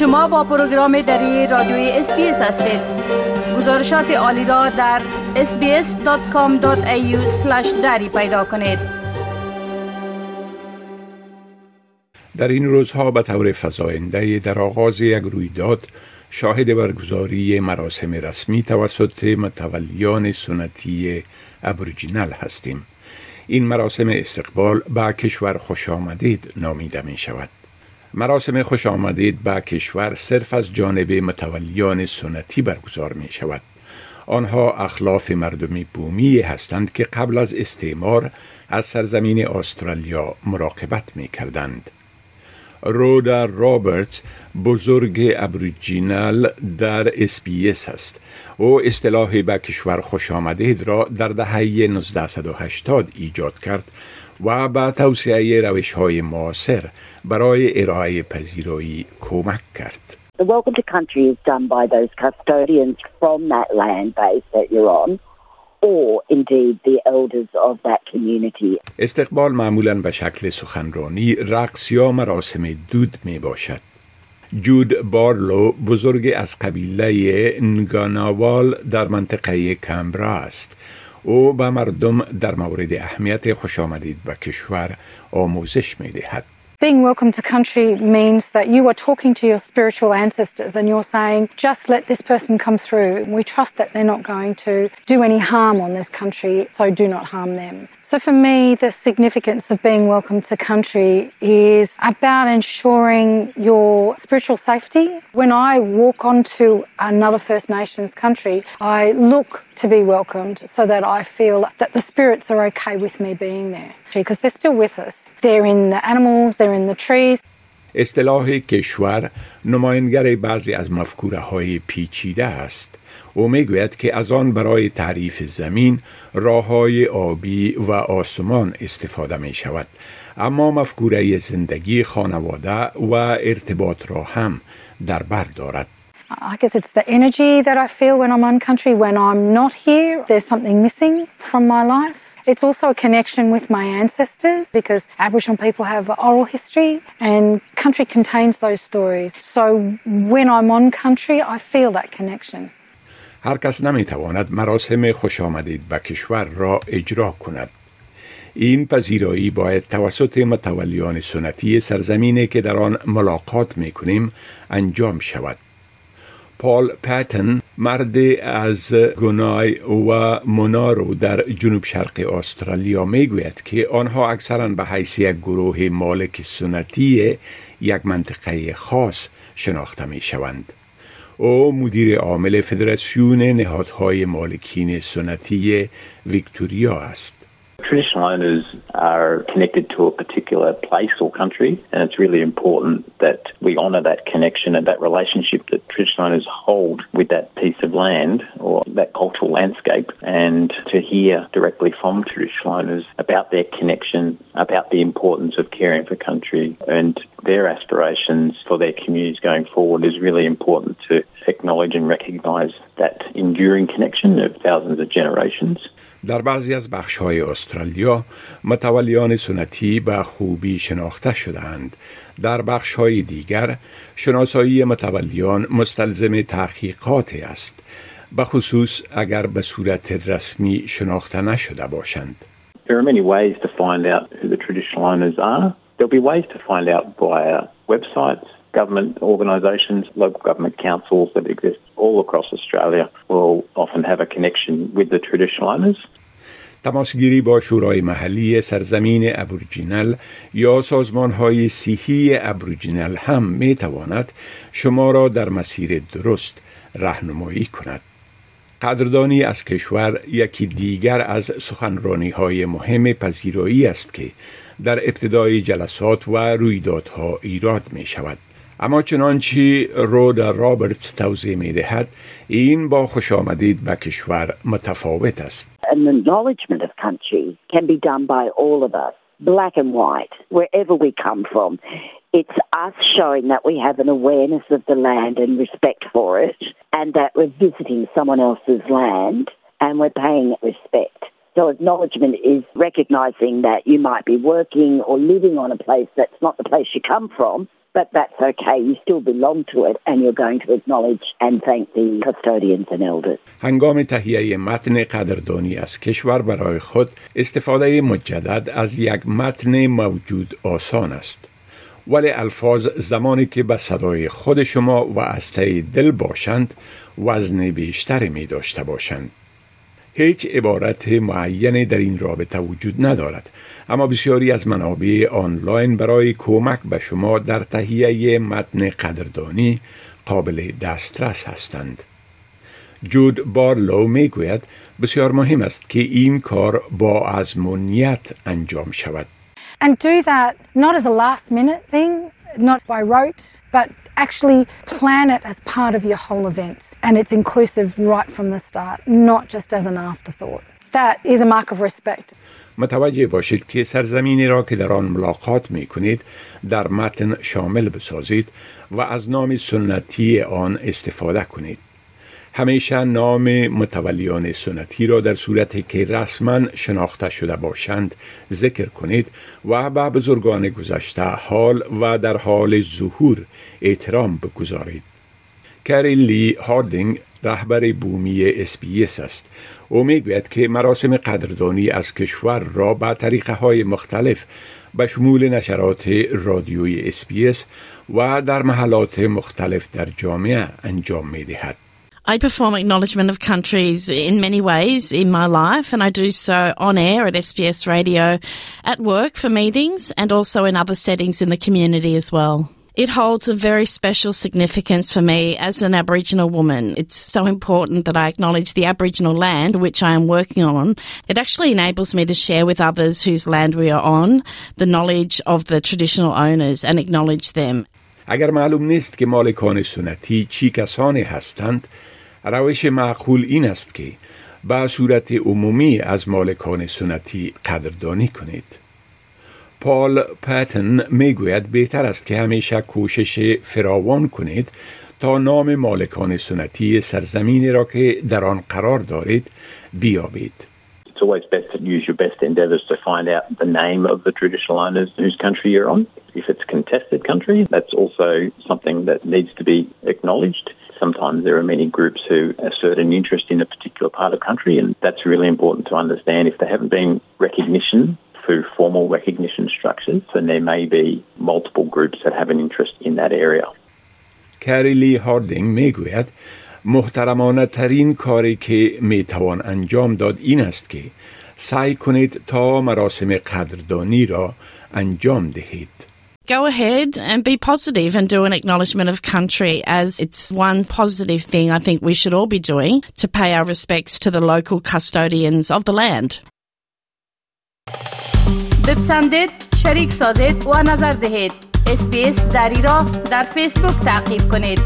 شما با پروگرام دری رادیوی SBS هستید گزارشات عالی را در sbs.com.au دری پیدا کنید در این روزها به طور فزاینده در آغاز یک رویداد شاهد برگزاری مراسم رسمی توسط متولیان سنتی Aboriginal هستیم. این مراسم استقبال به کشور خوش آمدید نامیده می شود. مراسم خوش آمدید به کشور صرف از جانب متولیان سنتی برگزار می شود. آنها اخلاف مردمی بومی هستند که قبل از استعمار از سرزمین استرالیا مراقبت می کردند. رودا رابرت بزرگ Aboriginal در SBS است او اصطلاح به کشور خوش آمدید را در دهه 1980 ایجاد کرد و به توسعه روش های معاصر برای ارائه پذیرایی کمک کرد. The welcome to country is done by those custodians from that land base that you're on. or indeed the elders of that community. استقبال معمولا به شکل سخنرانی، رقص یا مراسم دود می باشد. جود بارلو بزرگ از قبیله نگاناوال در منطقه کمبرا است. او به مردم در مورد اهمیت خوش آمدید به کشور آموزش می دهد. Being welcome to country means that you are talking to your spiritual ancestors and you're saying, just let this person come through. We trust that they're not going to do any harm on this country, so do not harm them. So for me, the significance of being welcome to country is about ensuring your spiritual safety. When I walk onto another First Nations country, I look to be welcomed so that I feel that the spirits are okay with me being there because they're still with us. They're in the animals, they're in the trees. اصطلاح کشور نماینگر بعضی از مفکوره های پیچیده است. او می‌گوید که از آن برای تعریف زمین راه های آبی و آسمان استفاده می شود اما مفکوره زندگی خانواده و ارتباط را هم در بر دارد I guess it's the energy that I feel when I'm on country. When I'm not here, there's something missing from my life. It's also a connection with my ancestors because Aboriginal people have oral history and country contains those stories. So when I'm on country, I feel that connection. هر کس نمی تواند مراسم خوش آمدید به کشور را اجرا کند. این پذیرایی باید توسط متولیان سنتی سرزمینی که در آن ملاقات می کنیم انجام شود. پال پتن مرد از گنای و مونارو در جنوب شرق استرالیا می گوید که آنها اکثرا به حیث یک گروه مالک سنتی یک منطقه خاص شناخته می شوند. او مدیر عامل فدراسیون نهادهای مالکین سنتی ویکتوریا است. Traditional owners are connected to a particular place or country, and it's really important that we honour that connection and that relationship that traditional owners hold with that piece of land or that cultural landscape, and to hear directly from traditional owners about their connection, about the importance of caring for country, and their aspirations for their communities going forward is really important to acknowledge and recognise that enduring connection of thousands of generations. در بعضی از بخش های استرالیا متولیان سنتی به خوبی شناخته شدهاند. در بخش های دیگر شناسایی متولیان مستلزم تحقیقات است. به خصوص اگر به صورت رسمی شناخته نشده باشند. There are many ways to find out who the traditional owners are. There'll be ways to find out via websites, government organisations, local government councils that exist all across Australia will often have a connection with the traditional owners. تماسگیری با شورای محلی سرزمین ابوریجینال یا سازمان های سیهی ابوریجینال هم می تواند شما را در مسیر درست راهنمایی کند. قدردانی از کشور یکی دیگر از سخنرانی های مهم پذیرایی است که در ابتدای جلسات و رویدادها ایراد می شود. اما چنانچه رودا رابرتس توضیح می دهد این با خوش آمدید به کشور متفاوت است. An acknowledgement of country can be done by all of us, black and white, wherever we come from. It's us showing that we have an awareness of the land and respect for it, and that we're visiting someone else's land and we're paying respect. So acknowledgement is recognizing that you might be working or living on a place that's not the place you come from, but that's okay. You still belong to it and you're going to acknowledge and thank the custodians and elders. هنگام تهیه متن قدردانی از کشور برای خود استفاده مجدد از یک متن موجود آسان است. ولی الفاظ زمانی که به صدای خود شما و از دل باشند وزن بیشتری می داشته باشند. هیچ عبارت معینی در این رابطه وجود ندارد. اما بسیاری از منابع آنلاین برای کمک به شما در تهیه متن قدردانی قابل دسترس هستند. جود بارلو می گوید بسیار مهم است که این کار با ازمونیت انجام شود. And do that not as a last minute thing, not by rote, but actually plan it as part of your whole event. And it's inclusive right from the start, not just as an afterthought. That is a mark of respect. متوجه باشید که سرزمینی را که در آن ملاقات می کنید در متن شامل بسازید و از نام سنتی آن استفاده کنید. همیشه نام متولیان سنتی را در صورتی که رسما شناخته شده باشند ذکر کنید و به بزرگان گذشته حال و در حال ظهور احترام بگذارید. کری لی هاردینگ رهبر بومی SBS است او می‌گوید که مراسم قدردانی از کشور را به طریقه های مختلف به شمول نشرات رادیوی اسپیس و در محلات مختلف در جامعه انجام می دهد. I perform acknowledgement of countries in many ways in my life, and I do so on air at SBS Radio, at work for meetings, and also in other settings in the community as well. It holds a very special significance for me as an Aboriginal woman. It's so important that I acknowledge the Aboriginal land which I am working on. It actually enables me to share with others whose land we are on the knowledge of the traditional owners and acknowledge them. اگر معلوم نیست که مالکان سنتی چی کسانی هستند روش معقول این است که به صورت عمومی از مالکان سنتی قدردانی کنید. پال پتن می‌گوید بهتر است که همیشه کوشش فراوان کنید تا نام مالکان سنتی سرزمینی را که در آن قرار دارید بیابید. It's always best to use your best endeavours to find out the name of the traditional owners whose country you're on. If it's contested country, that's also something that needs to be acknowledged. sometimes there are many groups who assert an interest in a particular part of country, and that's really important to understand. If there haven't been recognition through formal recognition structures, then there may be multiple groups that have an interest in that area. کری لی هاردینگ میگوید محترمانه ترین کاری که می توان انجام داد این است که سعی کنید تا مراسم قدردانی را انجام دهید. go ahead and be positive and do an acknowledgement of country as it's one positive thing I think we should all be doing to pay our respects to the local custodians of the land. بپسندید، شریک سازید و نظر دهید. اسپیس دری را در فیسبوک تعقیب کنید.